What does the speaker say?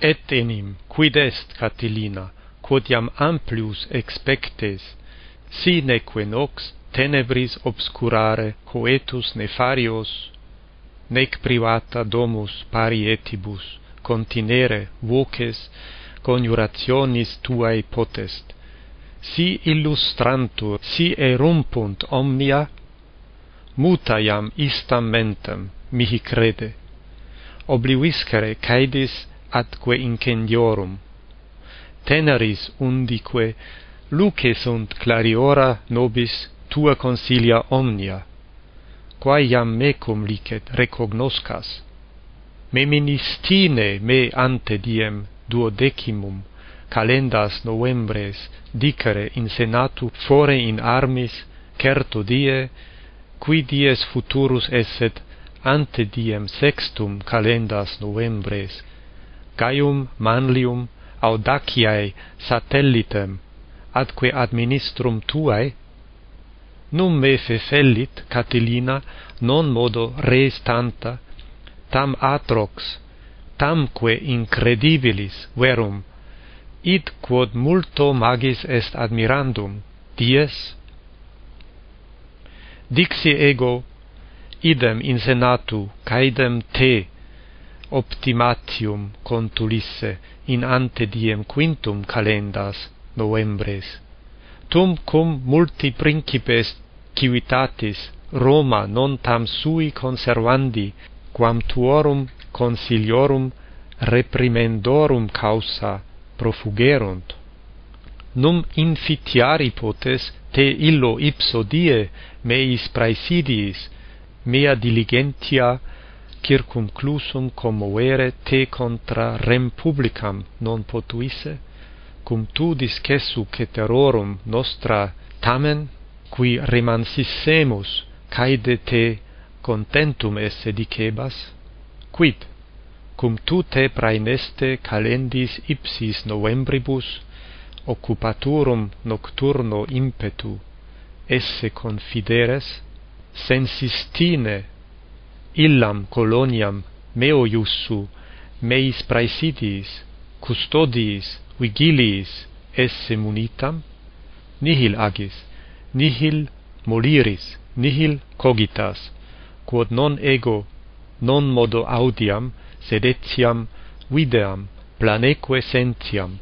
et enim, quid est Catilina, quod iam amplius expectes, sine neque nox tenebris obscurare coetus nefarios, nec privata domus parietibus, continere voces coniurationis tuae potest. Si illustrantur, si erumpunt omnia, muta iam istam mentem, mihi crede. Obliviscere caedis atque incendiorum. Teneris undique luce sunt clariora nobis tua consilia omnia, quae iam mecum licet recognoscas. Meministine me ante diem duodecimum calendas novembres dicere in senatu fore in armis certo die qui dies futurus esset ante diem sextum calendas novembres Gaium Manlium audaciae satellitem adque administrum tuae num me fefellit Catilina non modo res tanta tam atrox tamque incredibilis verum id quod multo magis est admirandum dies dixi ego idem in senatu caedem te optimatium contulisse in ante diem quintum calendas novembres. Tum cum multi principes civitatis Roma non tam sui conservandi quam tuorum consiliorum reprimendorum causa profugerunt. Num infitiari potes te illo ipso die meis praesidiis mea diligentia circumclusum commovere te contra rem publicam non potuisse, cum tu discessu ceterorum nostra tamen, qui remansissemus, caede te contentum esse dicebas, quid, cum tu te praeneste calendis ipsis novembribus, occupaturum nocturno impetu, esse confideres, sensistine illam coloniam meo iussu meis praesitis, custodis, vigiliis, esse munitam, nihil agis, nihil moliris, nihil cogitas, quod non ego, non modo audiam, sed etiam videam, planeque sentiam,